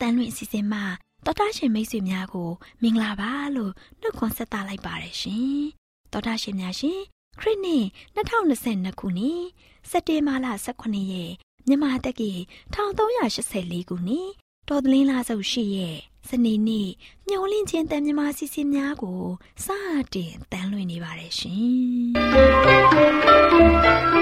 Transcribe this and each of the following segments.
AWR ညှို့လင့်ချင်းတန်လွင့်အစီအစဉ်မှာတော်တာရှင်မိတ်ဆွေများကိုမင်္ဂလာပါလို့နှုတ်ခွန်းဆက်သလိုက်ပါတယ်ရှင်။တော်တာရှင်များရှင်ခရစ်နှစ်2022ခုနှစ်စက်တင်ဘာလ18ရက်မြန်မာတက္ကီ1384ခုနှစ်တော်သလင်းလာစုပ်ရှိရဲ့စနေနေ့ညှို့လင့်ချင်းတန်မြမာစီစီများကိုစတင်တန်လွင့်နေပါတယ်ရှင်။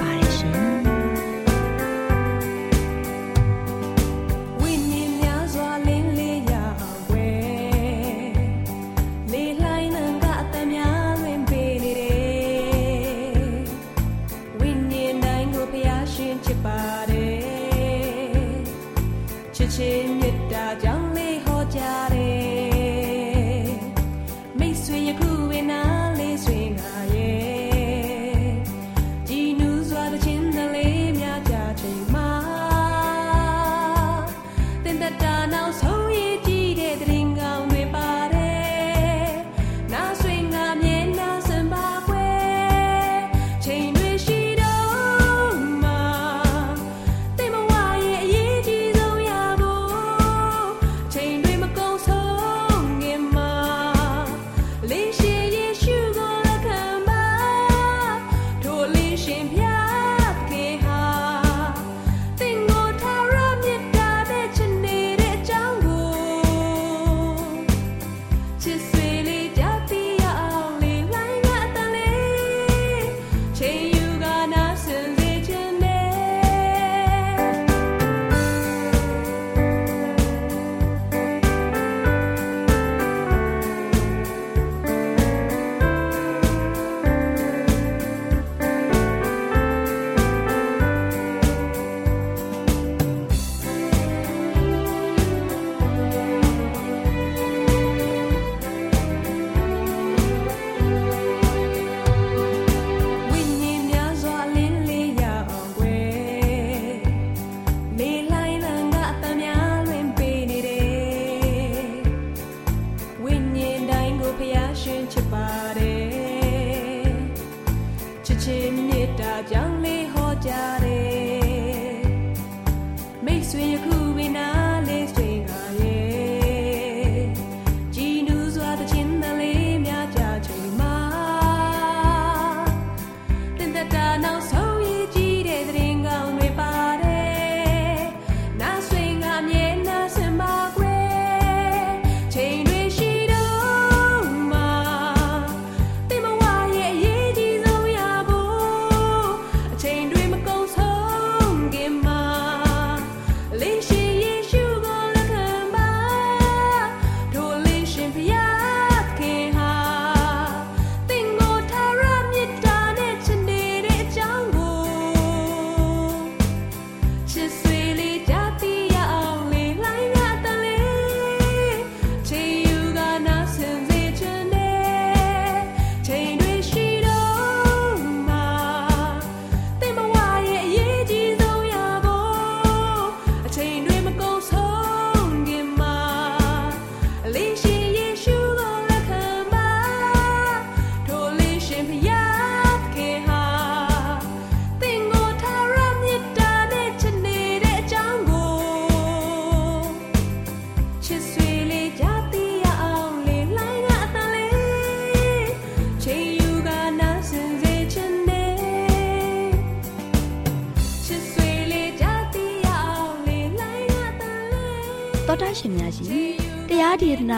夜大江。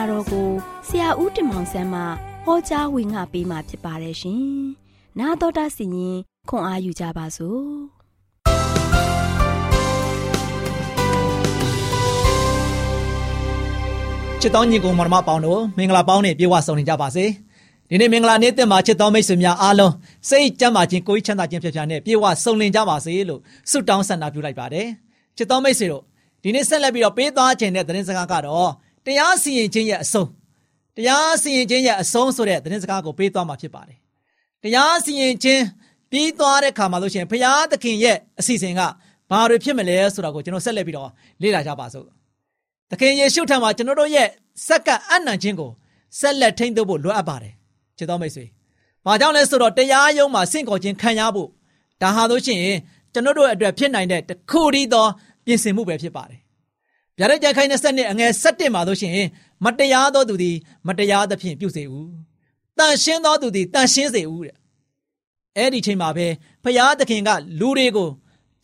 တော်ကိုဆရာဦးတင်မောင်ဆန်းမှဟောကြားဝင်ငါပေးมาဖြစ်ပါတယ်ရှင်။나တော်တာစီရင်ခွန်အားယူကြပါစို့။ချစ်တော်ညီကောင်မတော်ပေါင်းတို့မင်္ဂလာပေါင်းနဲ့ပြေဝဆုံနေကြပါစေ ဒီနေ့မင်္ဂလာနေ့တင်မှာချစ်တော်မိတ်ဆွေများအားလုံးစိတ်ကြမ်းမာခြင်းကိုယ်ချမ်းသာခြင်းဖြစ်ဖြစ်နဲ့ပြေဝဆုံလင်ကြပါစေလို့ဆုတောင်းဆန္ဒပြုလိုက်ပါတယ်ချစ်တော်မိတ်ဆွေတို့ဒီနေ့ဆက်လက်ပြီးတော့ပေးသွားခြင်းတဲ့သတင်းစကားကတော့ တရားစီရင်ခြင်းရဲ့အဆုံးတရားစီရင်ခြင်းရဲ့အဆုံးဆိုတဲ့သတင်းစကားကိုပေးသွားမှာဖြစ်ပါတယ်တရားစီရင်ခြင်းပြီးသွားတဲ့ခါမှာလို့ရှိရင်ဘုရားသခင်ရဲ့အစီအစဉ်ကဘာတွေဖြစ်မလဲဆိုတာကိုကျွန်တော်ဆက်လက်ပြီးတော့လေ့လာကြပါစို့သခင်ယေရှုထံမှာကျွန်တော်တို့ရဲ့စက္ကအနံ့ခြင်းကိုဆက်လက်ထိန်းသိမ်းဖို့လိုအပ်ပါတယ်ချစ်တော်မိတ်ဆွေ။ဘာကြောင့်လဲဆိုတော့တရားရုံးမှာစင့်ခေါ်ခြင်းခံရဖို့ဒါဟာလို့ရှိရင်ကျွန်တော်တို့အတွက်ဖြစ်နိုင်တဲ့တခုတည်းသောပြင်ဆင်မှုပဲဖြစ်ပါတယ်။ ဗျာဒိတ်ကြခိုင်20နှစ်အငယ်17မှာလို့ရှိရင်မတရားသောသူသည်မတရားသဖြင့်ပြုစေဦး။တန်ရှင်းသောသူသည်တန်ရှင်းစေဦးတဲ့။အဲ့ဒီချိန်မှာပဲဖျားသခင်ကလူတွေကို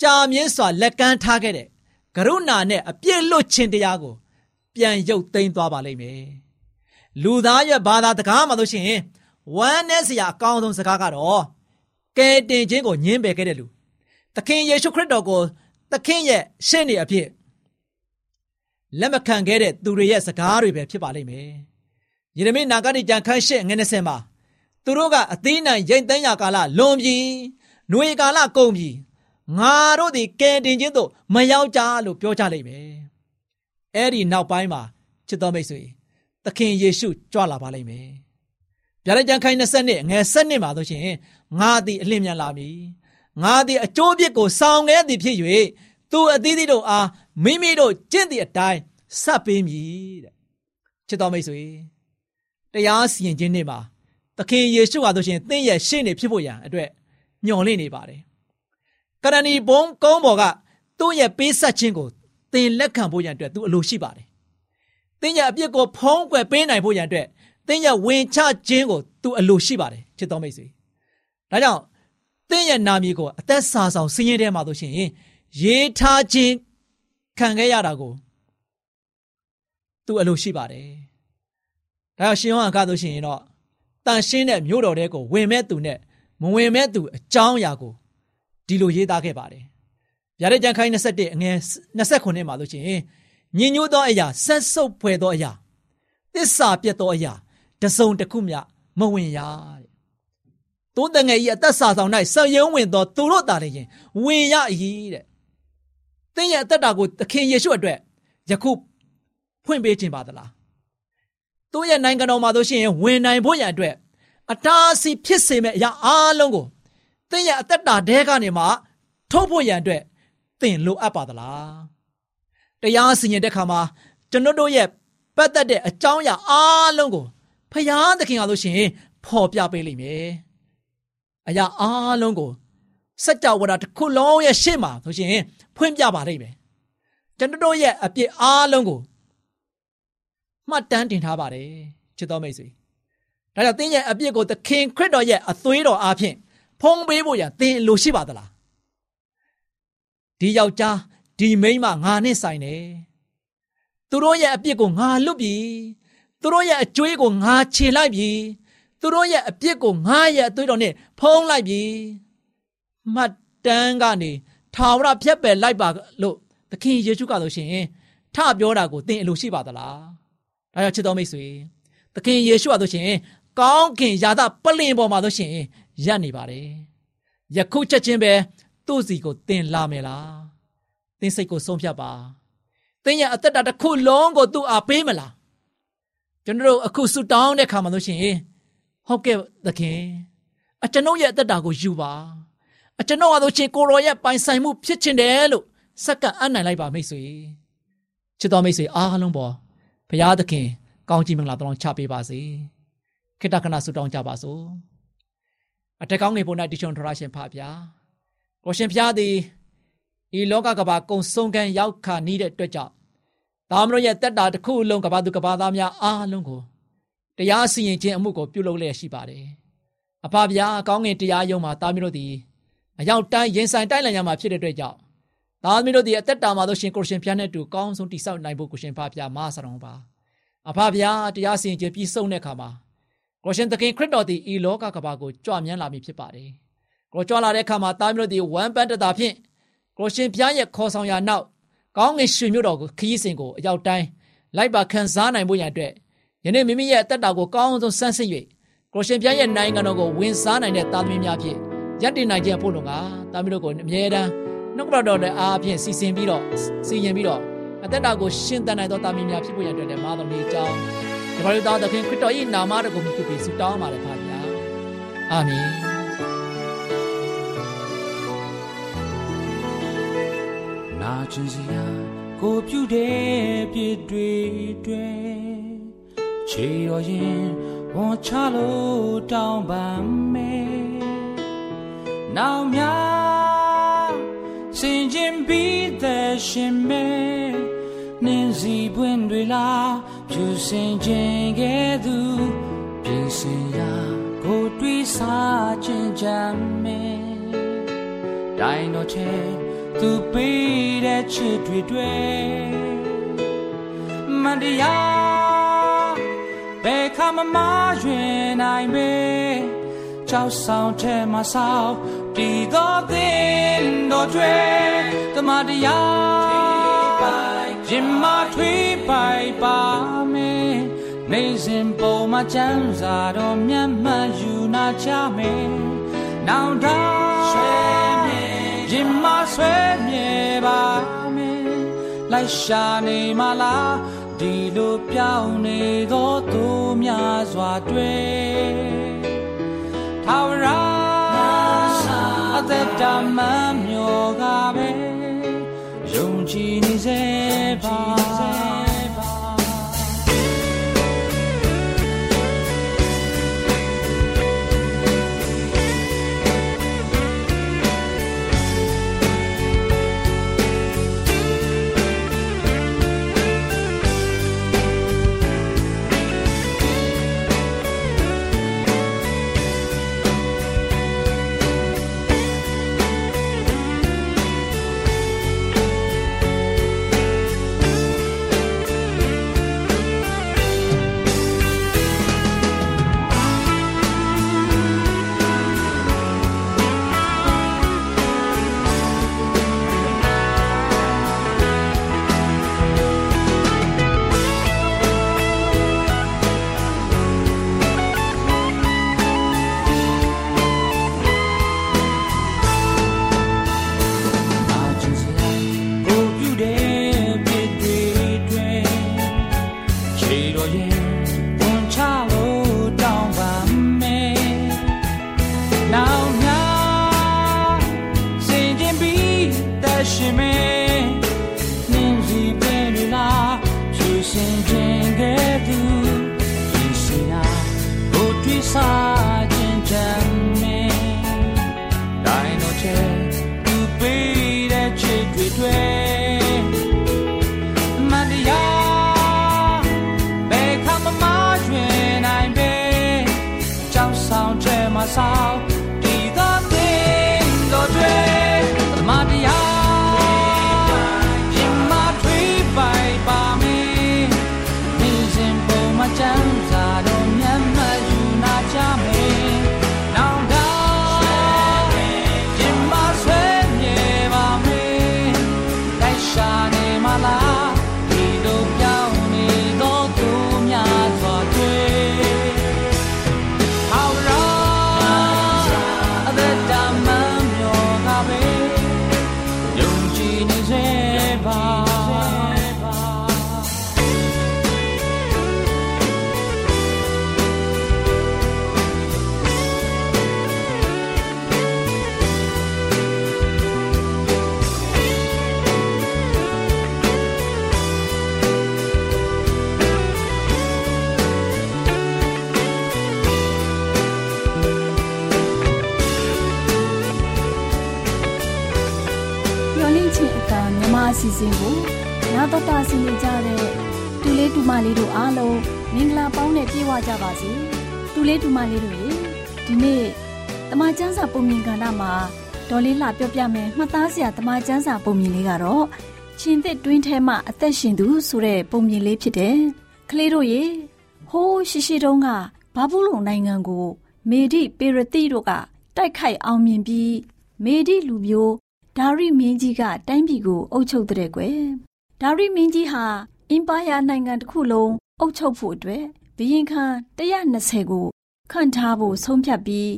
ကြာမြင့်စွာလက်ကမ်းထားခဲ့တဲ့ကရုဏာနဲ့အပြည့်လွတ်ခြင်းတရားကို ပြန်ရုပ်သိမ်းသွားပါလိမ့်မယ်။လူသားရဲ့ဘာသာတကားမှာလို့ရှိရင်ဝမ်းနဲ့စရာအကောင်းဆုံးစကားကတော့ကယ်တင်ခြင်းကိုညှင်းပယ်ခဲ့တဲ့လူသခင်ယေရှုခရစ်တော်ကိုသခင်ရဲ့ရှင်းနေအဖြစ် လက်မခံခဲ့တဲ့သူတွေရဲ့စကားတွေပဲဖြစ်ပါလိမ့်မယ်။ယေရမိနာဂတိကြံခန်းရှစ်ငွေ20မှာသူတို့ကအသီးနှံရိတ်သိမ်းရာကာလလွန်ပြီ၊နှွေကာလကုန်ပြီ။ငါတို့ဒီကယ်တင်ခြင်းတို့မရောက်ကြလို့ပြောကြလိမ့်မယ်။အဲ့ဒီနောက်ပိုင်းမှာချစ်တော်မိတ်ဆွေသခင်ယေရှုကြွလာပါလိမ့်မယ်။ဗျာဒိတ်ကြံခိုင်20နှစ်ငယ်7နှစ်မှာဆိုရှင်ငါသည်အလင်းမြန်လာမည်ငါသည်အကျိုးပြစ်ကိုဆောင်ခဲ့သည်ဖြစ်၍သူအသီးသီးတို့အား မိမိတို့ကျင့်သည့်အတိုင်းဆက်ပေးမည်တဲ့ချစ်တော်မိတ်ဆွေတရားစီရင်ခြင်းနေ့မှာသခင်ယေရှုဟာဆိုရှင်သင်ရဲ့ရှေ့နေဖြစ်ဖို့ရန်အတွက်ညှော်လင့်နေပါတယ်ကရဏီဘုံကုန်းပေါ်ကသူ့ရဲ့ပေးဆက်ခြင်းကိုသင်လက်ခံဖို့ရန်အတွက်သူအလိုရှိပါတယ်သင်ရဲ့အပြစ်ကိုဖုံးကွယ်ပေးနိုင်ဖို့ရန်အတွက်သင်ရဲ့ဝင်ချခြင်းကိုသူအလိုရှိပါတယ်ချစ်တော်မိတ်ဆွေဒါကြောင့်သင်ရဲ့နာမည်ကိုအသက်စာဆောင်စည်ရင်ထဲမှာဆိုရှင်ရေးထားခြင်း ခံခဲ့ရတာကိုသူအလိုရှိပါတယ်ဒါကြောင့်ရှင်ယောဟန်ကဆိုရှင်တော့တန်ရှင်းတဲ့မြို့တော်တဲကိုဝင်မဲ့သူနဲ့မဝင်မဲ့သူအကြောင်းအရာကိုဒီလိုရေးသားခဲ့ပါတယ်ဗျာဒိတ်ကျမ်းခိုင်း21အငယ်29မှာလို့ရှိရင်ညင်ညိုးသောအရာဆက်ဆုပ်ဖွယ်သောအရာသစ္စာပြတ်သောအရာတစုံတစ်ခုမျှမဝင်ရတဲ့။သိုးတငယ်ကြီးအသက်စာဆောင်၌ဆော်ရုံးဝင်သောသူတို့တာလည်းဝင်ရ၏တဲ့။ သင်ရဲ့အသက်တာကိုသခင်ယေရှုအတွက်ယခုဖွင့်ပေးခြင်းပါသလား။သူ့ရဲ့နိုင်ငံတော်မှာတို့ရှိရင်ဝင်နိုင်ဖို့ရန်အတွက်အတားအဆီးဖြစ်စေမဲ့အရာအားလုံးကိုသင်ရဲ့အသက်တာတဲကနေမှထုတ်ဖို့ရန်အတွက်သင်လိုအပ်ပါသလား။တရားစီရင်တဲ့ခါမှာကျွန်တော်တို့ရဲ့ပတ်သက်တဲ့အကြောင်းအရာအားလုံးကိုဖယားသခင်ကလို့ရှိရင်ဖော်ပြပေးလိမ့်မယ်အရာအားလုံးကို စัจ java တစ်ခုလုံးရဲ့ရှေ့မှာဆိုရှင်ဖွင့်ပြပါလိမ့်မယ်ကျွန်တော်တို့ရဲ့အပြစ်အားလုံးကိုမှတ်တမ်းတင်ထားပါတယ်ချစ်တော်မိတ်ဆွေဒါကြောင့်သင်ရဲ့အပြစ်ကိုသခင်ခရစ်တော်ရဲ့အသွေးတော်အားဖြင့်ဖုံးပေးဖို့ရသင်လိုရှိပါသလားဒီယောက်ျားဒီမိန်းမငါနဲ့ဆိုင်တယ်သူတို့ရဲ့အပြစ်ကိုငါလွတ်ပြီသူတို့ရဲ့အကျွေးကိုငါခြေလိုက်ပြီသူတို့ရဲ့အပြစ်ကိုငါရဲ့အသွေးတော်နဲ့ဖုံးလိုက်ပြီ မှတ်တမ်းကနေထာဝရဖြတ်ပယ်လိုက်ပါလို့သခင်ယေရှုကဆိုရှင်ထပြောတာကိုသင်အလိုရှိပါသလားဒါကြောင့်ချစ်တော်မိတ်ဆွေသခင်ယေရှုကဆိုရှင်ကောင်းကင်ယာသပလင်ပေါ်မှာဆိုရှင်ရပ်နေပါတယ်ယခုချက်ချင်းပဲသူ့စီကိုသင်လာမယ်လားသင်စိတ်ကိုဆုံးဖြတ်ပါသင်ရဲ့အသက်တာတစ်ခုလုံးကိုသူ့အားပေးမလားကျွန်တော်တို့အခုဆူတောင်းတဲ့ခါမှာလို့ရှိရင်ဟုတ်ကဲ့သခင်အကျွန်ုပ်ရဲ့အသက်တာကိုယူပါ အကျွန်ုပ်ဟာဆိုရှင်ကိုရောရဲ့ပိုင်ဆိုင်မှုဖြစ်ခြင်းတယ်လို့စက္ကအနိုင်လိုက်ပါမိတ်ဆွေချစ်တော်မိတ်ဆွေအားလုံးပေါ်ဘုရားသခင် ကောင်းချီးမင်္ဂလာတောင်းချပေးပါစေခိတ္တကနာဆူတောင်းကြပါစို့အထက်ကောင်းငယ်ပေါ်၌တည်ချုံထရရှင်ဖပါဗျာကိုရှင်ဖျားသည်ဤလောကကဘာကုံဆုံးကန်းရောက်ခါနီးတဲ့အတွက်ကြောင့်သားမတော်ရဲ့တက်တာတစ်ခုလုံးကဘာသူကဘာသားများအားလုံးကိုတရားစီရင်ခြင်းအမှုကိုပြုလုပ်လျက်ရှိပါတယ်။အဖဗျာကောင်းငင်တရားယုံမှာသားမတော်သည် အရောက်တိုင်းရင်ဆိုင်တိုက်လည်ရမှာဖြစ်တဲ့အတွက်ကြောင့်သားမတော်သည်အသက်တာမှာလို့ရှင်ကိုရှင်ဖျားနဲ့တူကောင်းဆုံးတိဆောက်နိုင်ဖို့ကိုရှင်ဖဖျားမဆတော်ပါ။အဖဗျာတရားစီရင်ခြင်းပြီးဆုံးတဲ့အခါမှာကိုရှင်သခင်ခရစ်တော်သည်ဤလောကကဘာကိုကြွမြန်းလာမည်ဖြစ်ပါတယ်။ကိုကြွလာတဲ့အခါမှာသားမတော်သည်ဝမ်းပန်းတတာဖြင့်ကိုရှင်ဖျားရဲ့ခေါ်ဆောင်ရာနောက်ကောင်းကင်ရွှေမြို့တော်ကိုခရီးစဉ်ကိုအရောက်တိုင်းလိုက်ပါခံစားနိုင်ဖို့ရန်အတွက်ယနေ့မိမိရဲ့အသက်တာကိုကောင်းဆုံးဆန်းစစ်၍ကိုရှင်ပြရဲ့နိုင်ငံတော်ကိုဝင်စားနိုင်တဲ့သားသမီးများဖြင့် ရည်တည်နိုင်ခြင်းဖို့လုံကသားသမီးတို့ကိုအမြဲတမ်းနှုတ်ကပတော်တဲ့အားဖြင့်စီစဉ်ပြီးတော့စီရင်ပြီးတော့အသက်တာကိုရှင်းတန်နိုင်သောသားသမီးများဖြစ်ဖို့ရန်အတွက်လည်းမာသမီးအကြောင်းဒီပါရီသားသခင်ခရစ်တော်၏နာမတော်ကိုမြှုပ်ပြီးဆုတောင်းပါတယ်ဖခင်အာမင်နာကျင်စရာကိုပြုတဲ့ပြည့်တွေတွေခြေတော်ရင်ဝန်ချလို့တောင်းပန်မယ် နောင်များစင်ကျင်ပြီးတဲ့ရှင်မဲနင်းစီပွင့်တွေလားဖြူစင်ခြင်းကဲ့သို့ပြင်စင်ရာကိုတွေးစားခြင်းကြမ်းမယ်တိုင်းတော့ချဲသူပေးတဲ့ချစ်တွေတွေမန်တရားဘယ်ခါမှမရွင်နိုင်မေကြောက်ဆောင်ထဲမှာဆောက် တည်သောသင်တော်တွေတမတရားရင်မထွေးပိုင်ပါမေနေစဉ်ပုံမှာချမ်းစာတော်မြတ်မှတ်ယူနာချမေနောင်တဆွေမြေရင်မဆွေမြေပါမေလိုက်ရှာနေမလားဒီလိုပြောင်းနေသောသူများစွာတွေ့ထာဝရအ သက်တမမျောကပဲယုံကြည်နေစေပါ အ စီအစဉ်ကိုနာတော်တာဆင်နေကြတဲ့တူလေးတူမလေးတို့အားလုံးမင်္ဂလာပေါင်းနဲ့ပြည့်ဝကြပါစေတူလေးတူမလေးတို့ရေဒီနေ့တမချန်းစာပုံမြင်ကဏ္ဍမှာဒေါ်လေးလှပြောပြမယ်မှတ်သားစရာတမချန်းစာပုံမြင်လေးကတော့ချင်းသစ်တွင်းထဲမှာအသက်ရှင်သူဆိုတဲ့ပုံမြင်လေးဖြစ်တယ်ကလေးတို့ရေဟိုးရှိရှိတုန်းကဘာဘူးလုံနိုင်ငံကို မေဒီပေရတိတို့ကတိုက်ခိုက်အောင်မြင်ပြီးမေဒီလူမျိုး ဒါရီမင်းကြီးကတိုင်းပြည်ကိုအုပ်ချုပ်တဲ့ကွယ်ဒါရီမင်းကြီးဟာအင်ပါယာနိုင်ငံတစ်ခုလုံးအုပ်ချုပ်ဖို့အတွက်ဘီရင်ခံ120ကိုခန့်ထားဖို့ဆုံးဖြတ်ပြီး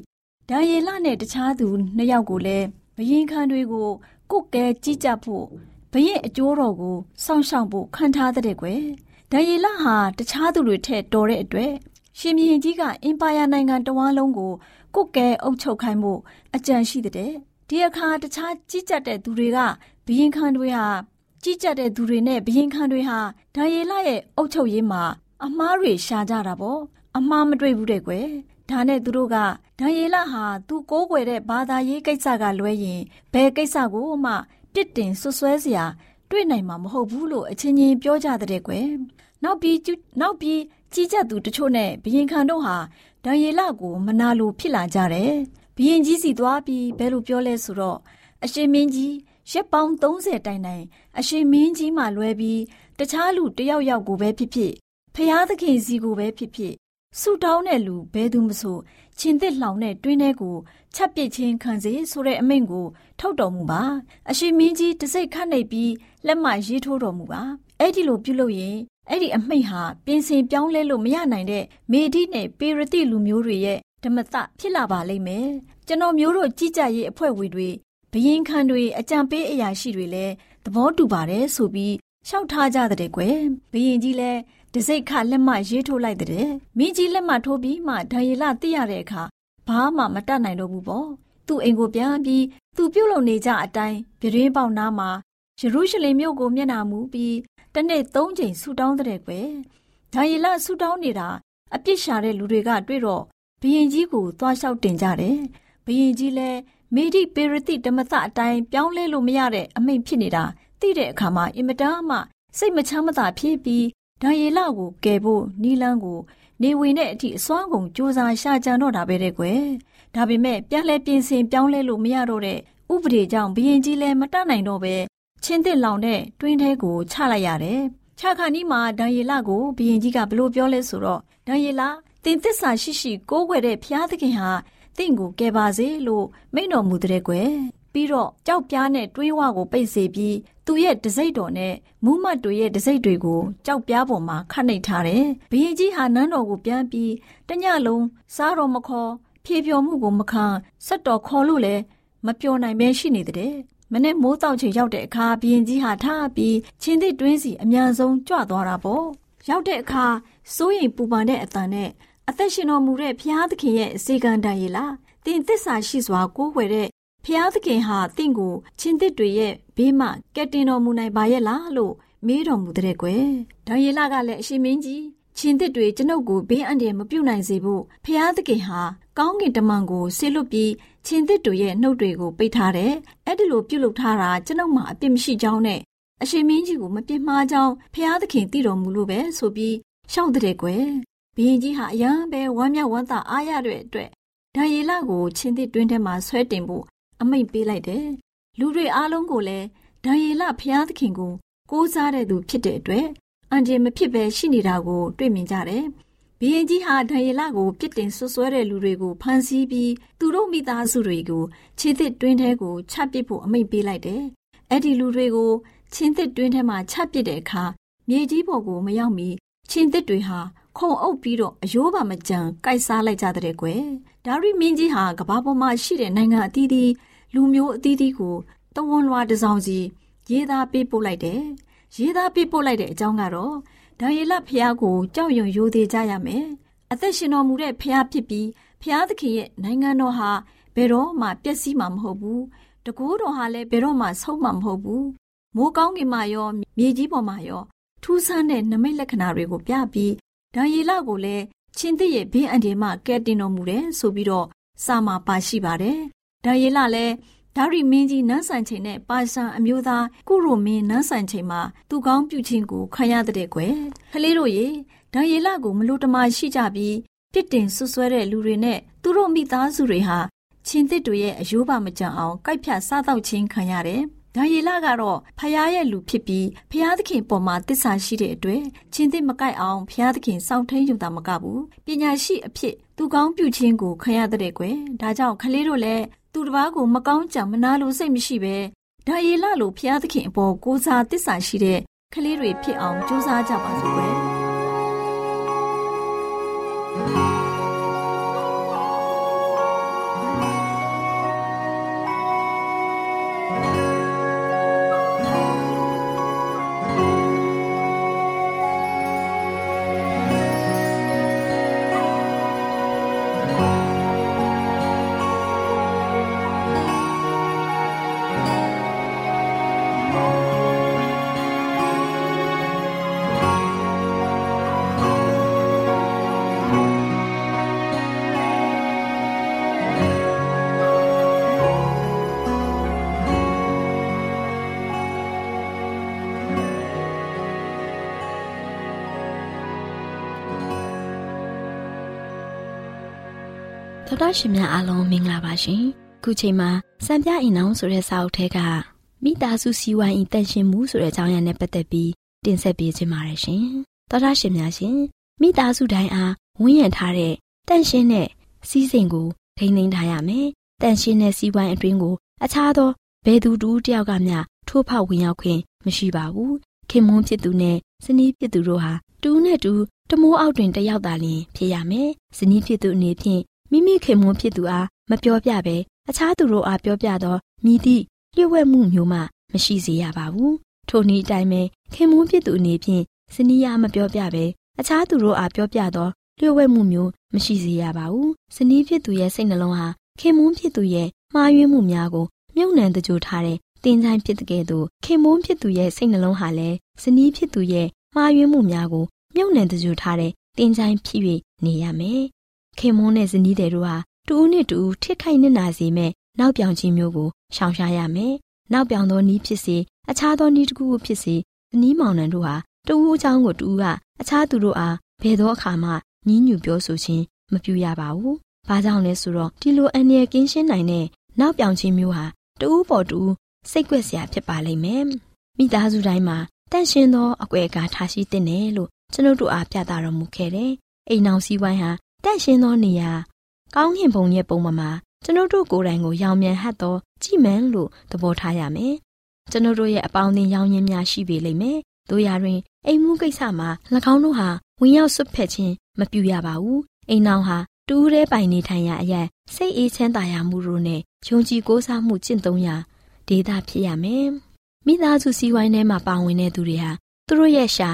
ဒါယေလနဲ့တခြားသူနှစ်ယောက်ကိုလည်းဘယင်ခံတွေကိုကုတ်ကဲကြီးကြပ်ဖို့ဘရင်အကျိုးတော်ကိုစောင့်ရှောက်ဖို့ခံထားတဲ့ကွယ်ဒါယေလဟာတခြားသူတွေထက်တော်တဲ့အတွက်ရှင်မြင်းကြီးကအင်ပါယာနိုင်ငံတဝန်းလုံးကိုကုတ်ကဲအုပ်ချုပ်ခိုင်းဖို့အကြံရှိတဲ့ ဒီအခါတခြားကြီးကြပ်တဲ့သူတွေကဘယင်ခံတွေဟာကြီးကြပ်တဲ့သူတွေနဲ့ဘယင်ခံတွေဟာဒါယေလရဲ့အုပ်ချုပ်ရေးမှာအမားတွေရှာကြတာပေါ့အမားမတွေ့ဘူးတဲ့ကွယ်ဒါနဲ့သူတို့ကဒံယေလဟာသူကိုးကွယ်တဲ့ဘာသာရေးကိစ္စကလွဲရင်ဘယ်ကိစ္စကိုမှပြစ်တင်ဆွဆွဲစရာတွေ့နိုင်မှာမဟုတ်ဘူးလို့အချင်းချင်းပြောကြတဲ့ကွယ်နောက်ပြီးနောက်ပြီးကြီးကြပ်သူတချို့နဲ့ဘယင်ခံတို့ဟာဒံယေလကိုမနာလိုဖြစ်လာကြတယ် ဘယင်ကြီးစီသွားပြီးဘယ်လိုပြောလဲဆိုတော့အရှင်မင်းကြီးရက်ပေါင်း30တိုင်တိုင်အရှင်မင်းကြီးမှလွဲပြီးတခြားလူတယောက်ယောက်ကိုပဲဖြစ်ဖြစ်ဖျားသခင်စီကိုပဲဖြစ်ဖြစ်ဆူတောင်းတဲ့လူဘဲသူမဆိုချင်းသစ်လှောင်တဲ့တွင်းထဲကိုချက်ပစ်ချင်းခံစေဆိုတဲ့အမိန့်ကို ထုတ်တော်မူပါအရှင်မင်းကြီးတစိတ်ခတ်နေပြီးလက်မရေးထိုးတော်မူပါအဲ့ဒီလိုပြုလုပ်ရင်အဲ့ဒီအမိန့်ဟာပြင်ဆင်ပြောင်းလဲလို့မရနိုင်တဲ့မေဒီနဲ့ပေရတိလူမျိုးတွေရဲ့ ဓမ္မတဖြစ်လာပါလိမ့်မယ်ကျွန်တော်မျိုးတို့ကြီးကြပ်ရေးအဖွဲ့ဝင်တွေဘယင်ခံတွေအကြံပေးအရာရှိတွေလည်းသဘောတူပါတယ်ဆိုပြီးရှောက်ထားကြတဲ့ကွယ်ဘယင်ကြီးလည်းတစိတ်ခလက်မှရေးထိုးလိုက်တဲ့မင်းကြီးလက်မှထိုးပြီးမှဒံရီလသိရတဲ့အခါဘာမှမတတ်နိုင်တော့ဘူးပေါ့သူ့အိမ်ကိုပြန်ပြီးသူပြုတ်လုံနေကြအတိုင်းပြရင်းပေါက်နားမှာယေရုရှလင်မြို့ကိုမျက်နှာမူပြီးတနေ့သုံးချိန်ဆူတောင်းတဲ့ကွယ်ဒံရီလဆူတောင်းနေတာအပြစ်ရှာတဲ့လူတွေကတွေ့တော့ ဘယင်ကြီးကိုသွားလျှောက်တင်ကြတယ်ဘယင်ကြီးလည်းမေဒီပေရတိဓမ္မသအတိုင်းပြောင်းလဲလို့မရတဲ့အမိန့်ဖြစ်နေတာသိတဲ့အခါမှာအင်မတန်မှစိတ်မချမ်းမသာဖြစ်ပြီးဒါယေလကိုကယ်ဖို့နီလန်းကို နေဝင်တဲ့အထိအစွမ်းကုန်စူးစမ်းရှာကြံတော့တာပဲတဲ့ကွယ်ဒါပေမဲ့ပြန်လဲပြင်ဆင်ပြောင်းလဲလို့မရတော့တဲ့ဥပဒေကြောင့်ဘရင်ကြီးလည်းမတတ်နိုင်တော့ပဲချင်းတစ်လောင်တဲ့တွင်းထဲကိုချလိုက်ရတယ်ချခါနီးမှာဒံယေလကိုဘရင်ကြီးကဘလို့ပြောလဲဆိုတော့ဒံယေလ တင်သစ္စာရှိရှိကိုးကွယ်တဲ့ဖျားသခင်ဟာတင့်ကိုကယ်ပါစေလို့မိန့်တော်မူတဲ့ကွယ်ပြီးတော့ကြောက်ပြားနဲ့တွင်းဝကိုပိတ်စေပြီးသူ့ရဲ့တစိမ့်တော်နဲ့မူးမတ်တို့ရဲ့တစိမ့်တွေကိုကြောက်ပြားပေါ်မှာခတ်နှိပ်ထားတယ်။ဘရင်ကြီးဟာနန်းတော်ကိုပြန်ပြီးတညလုံးစားတော်မခေါ်ဖြေဖြော်မှုကိုမခံဆက်တော်ခေါ်လို့လည်းမပျော်နိုင်ပဲရှိနေတဲ့။မနေ့မိုးတောက်ချိန်ရောက်တဲ့အခါဘရင်ကြီးဟာထားပြီးချင်းသစ်တွင်းစီအမြန်ဆုံးကြွသွားတာပေါ့။ရောက်တဲ့အခါစိုးရိမ်ပူပန်တဲ့အတန်နဲ့ အသက်ရှင်တော်မူတဲ့ဘုရားသခင်ရဲ့အစီကံတန်ရည်လား။တင်သစ္စာရှိစွာကိုးကွယ်တဲ့ဖျားသခင်ဟာတင့်ကိုချင်းတစ်တွေရဲ့ဘေးမှကက်တင်တော်မူနိုင်ပါရဲ့လားလို့မေးတော်မူတဲ့ကွယ်။ဒေါယေလကလည်းအရှင်မင်းကြီးချင်းတစ်တွေကျွန်ုပ်ကိုဘေးအန္တရာယ်မပြုတ်နိုင်စေဖို့ဖျားသခင်ဟာကောင်းကင်တမန်ကိုဆေလွတ်ပြီးချင်းတစ်တွေရဲ့နှုတ်တွေကိုပိတ်ထားတယ်။အဲ့ဒီလိုပြုတ်လုထားတာကျွန်ုပ်မှအပြစ်မရှိကြောင်းနဲ့အရှင်မင်းကြီးကိုမပြစ်မှားကြောင်းဖျားသခင်သိတော်မူလို့ပဲဆိုပြီးရှောက်တဲ့ကွယ်။ ဘုရင်ကြီးဟာအယံပဲဝမ်းမြောက်ဝမ်းသာအားရတဲ့အတွက်ဒါယေလကိုချင်းတစ်တွင်းထဲမှာဆွဲတင်ဖို့အမိန့်ပေးလိုက်တယ်။လူတွေအားလုံးကိုလည်းဒံယေလဖျားသခင်ကိုကိုးစားတဲ့သူဖြစ်တဲ့အတွက်အန်ဂျင်မဖြစ်ပဲရှိနေတာကိုတွေ့မြင်ကြတယ်။ဘီရင်ကြီးဟာဒံယေလကိုပြစ်တင်ဆွဆွဲတဲ့လူတွေကိုဖမ်းဆီးပြီးသူတို့မိသားစုတွေကိုချင်းသစ်တွင်းထဲကိုချပစ်ဖို့အမိန့်ပေးလိုက်တယ်။အဲ့ဒီလူတွေကိုချင်းသစ်တွင်းထဲမှာချပစ်တဲ့အခါမြေကြီးပေါ်ကိုမရောက်မီ ချင်းသစ်တွေဟာခုံအုပ်ပြီးတော့အယိုးပါမကြံကိုက်စားလိုက်ကြတဲ့ကွယ်။ဒါရီမင်းကြီးဟာကဘာပေါ်မှာရှိတဲ့နိုင်ငံအသီးသီးလူမျိုးအသီးသီးကိုတဝန်လွာတစောင်းစီရေးသားပေးပို့လိုက်တယ်။ရေးသားပေးပို့လိုက်တဲ့အကြောင်းကတော့ဒါယေလဖျားကိုကြောက်ရွံ့ရိုသေကြရမယ်။အသက်ရှင်တော်မူတဲ့ဖျားဖြစ်ပြီးဖျားသခင်ရဲ့နိုင်ငံတော်ဟာဘယ်တော့မှပျက်စီးမှာမဟုတ်ဘူး။တကူတော်ဟာလည်းဘယ်တော့မှဆုံးမှာမဟုတ်ဘူး။မိုးကောင်းကင်မှာရောမြေကြီးပေါ်မှာရော ထူးဆန်းတဲ့နမိတ်လက္ခဏာတွေကိုပြပြီးဒါယေလကိုလည်းချင်းသစ်ရဲ့ဘေးအန္တရာယ်မှကဲတင်တော်မူတယ်ဆိုပြီးတော့စာမှာပါရှိပါတယ်ဒါယေလလည်းဒါရီမင်းကြီးနန်းဆန်ချိန်နဲ့ပါရှန်အမျိုးသားကုရိုမင်းနန်းဆန်ချိန်မှာသူကောင်းပြုခြင်းကိုခံရတဲ့ကွယ်ကလေးတို့ရေဒါယေလကိုမလို့တမရှိကြပြီးပြစ်တင်ဆွဆွဲတဲ့လူတွေနဲ့သူတို့မိသားစုတွေဟာချင်းသစ်တွေရဲ့အယိုးပါမကြံအောင်ကိုက်ဖြတ်စားတော့ခြင်းခံရတယ်။ ဒါယေလကတော့ဖယားရဲ့လူဖြစ်ပြီးဖယားသခင်ပေါ်မှာတစ္ဆာရှိတဲ့အတွက်ချင်းသစ်မကိုက်အောင်ဖယားသခင်စောင့်ထိန်ယူတာမကဘူး။ပညာရှိအဖြစ်သူကောင်းပြုခြင်းကိုခံရတဲ့ကွယ်။ဒါကြောင့်ကလေးတို့လည်းသူတစ်ပါးကိုမကောင်းကြမနာလိုစိတ်မရှိပဲဒါယေလလိုဖျားသခင်အပေါ်ကိုးစားတစ္ဆာရှိတဲ့ကလေးတွေဖြစ်အောင်ကြိုးစားကြပါစို့ကွယ် သောတာရှင်များအားလုံးမင်္ဂလာပါရှင်ခုချိန်မှာစံပြအိမ်အောင်ဆိုတဲ့စာအုပ်ထဲကမိသားစုစီဝိုင်းဤတန်ရှင်မှုဆိုတဲ့အကြောင်းအရာနဲ့ပတ်သက်ပြီးတင်ဆက်ပေးခြင်းပါတယ်ရှင်သောတာရှင်များရှင်မိသားစုတိုင်းအားဝန်းရံထားတဲ့တန်ရှင်တဲ့စီးစိမ်ကိုထိန်းသိမ်းထားရမယ်တန်ရှင်တဲ့စီဝိုင်းအတွင်းကိုအခြားသောဘယ်သူတူတယောက်ကမျှထိုးဖောက်ဝင်ရောက်ခွင့်မရှိပါဘူးခင်မွန်းဖြစ်သူနဲ့ဇနီးဖြစ်သူတို့ဟာတူနဲ့တူတမိုးအောက်တွင်တယောက်သာလျှင်ဖြစ်ရမယ်ဇနီးဖြစ်သူအနေဖြင့် မိမိခင်မွန်းဖြစ်သူအားမပြောပြဘဲအခြားသူတို့အားပြောပြသောမိသည့်လျှို့ဝှက်မှုမျိုးမှမရှိစေရပါဘူးထိုနည်းအတိုင်းပဲခင်မွန်းဖြစ်သူအနေဖြင့်ဇနီးအားမပြောပြဘဲအခြားသူတို့အားပြောပြသောလျှို့ဝှက်မှုမျိုးမရှိစေရပါဘူးဇနီးဖြစ်သူရဲ့စိတ်နှလုံးဟာခင်မွန်းဖြစ်သူရဲ့မှားယွင်းမှုများကိုမြုပ်နှံတကြိုထားတဲ့တင်ချိုင်းဖြစ်တဲ့ကဲ့သို့ခင်မွန်းဖြစ်သူရဲ့စိတ်နှလုံးဟာလည်းဇနီးဖြစ်သူရဲ့မှားယွင်းမှုများကိုမြုပ်နှံတကြိုထားတဲ့တင်ချိုင်းဖြစ်၍နေရမယ် ခင်မွန်းနဲ့ဇနီးတဲ့တို့ဟာတူဦးနဲ့တူဦးထိခိုက်နစ်နာစေမဲ့နောက်ပြောင်ခြင်းမျိုးကိုရှောင်ရှားရမယ်။နောက်ပြောင်သောနီးဖြစ်စေအခြားသောနီးတစ်ခုခုဖြစ်စေဇနီးမောင်နှံတို့ဟာတူဦးအကြောင်းကိုတူဦးကအခြားသူတို့အားဘယ်သောအခါမှညှဉ်းညူပြောဆိုခြင်းမပြုရပါဘူး။ဘာကြောင့်လဲဆိုတော့ဒီလိုအန္တရာယ်ကင်းရှင်းနိုင်တဲ့နောက်ပြောင်ခြင်းမျိုးဟာတူဦးပေါ်တူဦးစိတ်ကွက်စရာဖြစ်ပါလိမ့်မယ်။မိသားစုတိုင်းမှာတန့်ရှင်းသောအကွယ်အကာထားရှိတဲ့နယ်လို့ကျွန်ုပ်တို့အားပြသတော်မူခဲ့တယ်။အိမ်အောင်စည်းဝိုင်းဟာ တန့်ရှင်းသောနေရာကောင်းကင်ဘုံရဲ့ပုံမှာကျွန်ုပ်တို့ကိုယ်တိုင်ကိုရောင်မြန်ဟတ်သောကြည်မန်းလို့သဘောထားရမယ်။ကျွန်ုပ်တို့ရဲ့အပေါင်းအသင်းရောင်ရင်းများရှိပေလိမ့်မယ်။တို့ရာတွင်အိမ်မှုကိစ္စမှာ၎င်းတို့ဟာဝင်ရောက်ဆွတ်ဖက်ခြင်းမပြုရပါဘူး။အိမ်နောင်ဟာတူးတဲ့ပိုင်နေထိုင်ရာအရက်စိတ်အေးချမ်းသာရမှုတို့နဲ့ယုံကြည်ကိုးစားမှုကျင့်သုံးရာဒေသဖြစ်ရမယ်။မိသားစုစည်းဝိုင်းထဲမှာပါဝင်တဲ့သူတွေဟာသူတို့ရဲ့ရှာ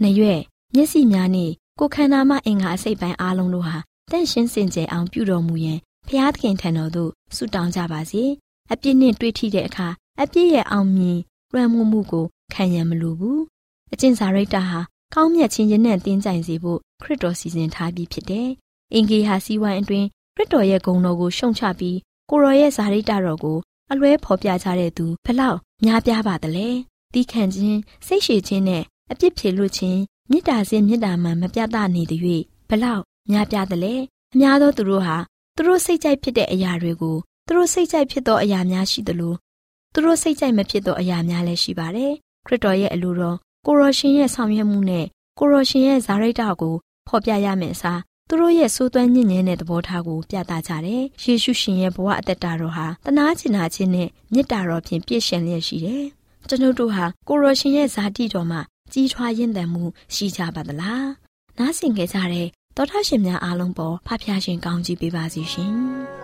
၊နှရွက်၊မျက်စိများနဲ့ ကိုယ်ခန္ဓာမှအင်္ဂါအစိတ်ပိုင်းအားလုံးတို့ဟာတန့်ရှင်းစင်ကြယ်အောင်ပြုတော်မူရန်ဖျားသခင်ထံတော်သို့ဆုတောင်းကြပါစေ။အပြစ်နှင့်တွေ့ထိတဲ့အခါအပြစ်ရဲ့အောင်မြင်လွှမ်းမိုးမှုကိုခံရမလိုဘူး။အကျင့်စာရိတ္တဟာကောင်းမြတ်ခြင်းနဲ့တင်းကြိုင်စေဖို့ခရစ်တော်စီစဉ်ထားပြီးဖြစ်တယ်။အင်ဂေဟာစီဝိုင်းအတွင်းခရစ်တော်ရဲ့ဂုဏ်တော်ကိုရှုံချပြီးကိုရောရဲ့ဇာရိတ္တတော်ကိုအလွဲဖော်ပြကြတဲ့သူဘလောက်များပြားပါသလဲ။တီးခံခြင်းစိတ်ရှည်ခြင်းနဲ့အပြစ်ဖြေလွတ်ခြင်း မေတ္တာစင်မေတ္တာမှန်မပြတ်သားနေတဲ့၍ဘလောက်များပြားသလဲအများသောသူတို့ဟာသူတို့စိတ်ကြိုက်ဖြစ်တဲ့အရာတွေကိုသူတို့စိတ်ကြိုက်ဖြစ်သောအရာများရှိသလိုသူတို့စိတ်ကြိုက်မဖြစ်သောအရာများလည်းရှိပါတယ်ခရစ်တော်ရဲ့အလိုတော်ကိုရောရှင်ရဲ့ဆောင်ရွက်မှုနဲ့ကိုရောရှင်ရဲ့ဇာရိတ္တကိုဖော်ပြရမယ့်အစားသူတို့ရဲ့စိုးသွမ်းညဉ့်ညင်းတဲ့သဘောထားကိုပြသကြတယ်။ယေရှုရှင်ရဲ့ဘဝအသက်တာတော်ဟာတနာကျင်နာခြင်းနဲ့မေတ္တာတော်ဖြင့်ပြည့်စုံလျက်ရှိတယ်။ကျွန်ုပ်တို့ဟာကိုရောရှင်ရဲ့ဇာတိတော်မှာ ကြီးထွားရင့်တန်မှုရှိကြပါသလား။နားဆင်ကြကြတဲ့သောတာရှင်များအားလုံးပေါ်ဖဖျားရှင်ကောင်းကြီးပေးပါစီရှင်။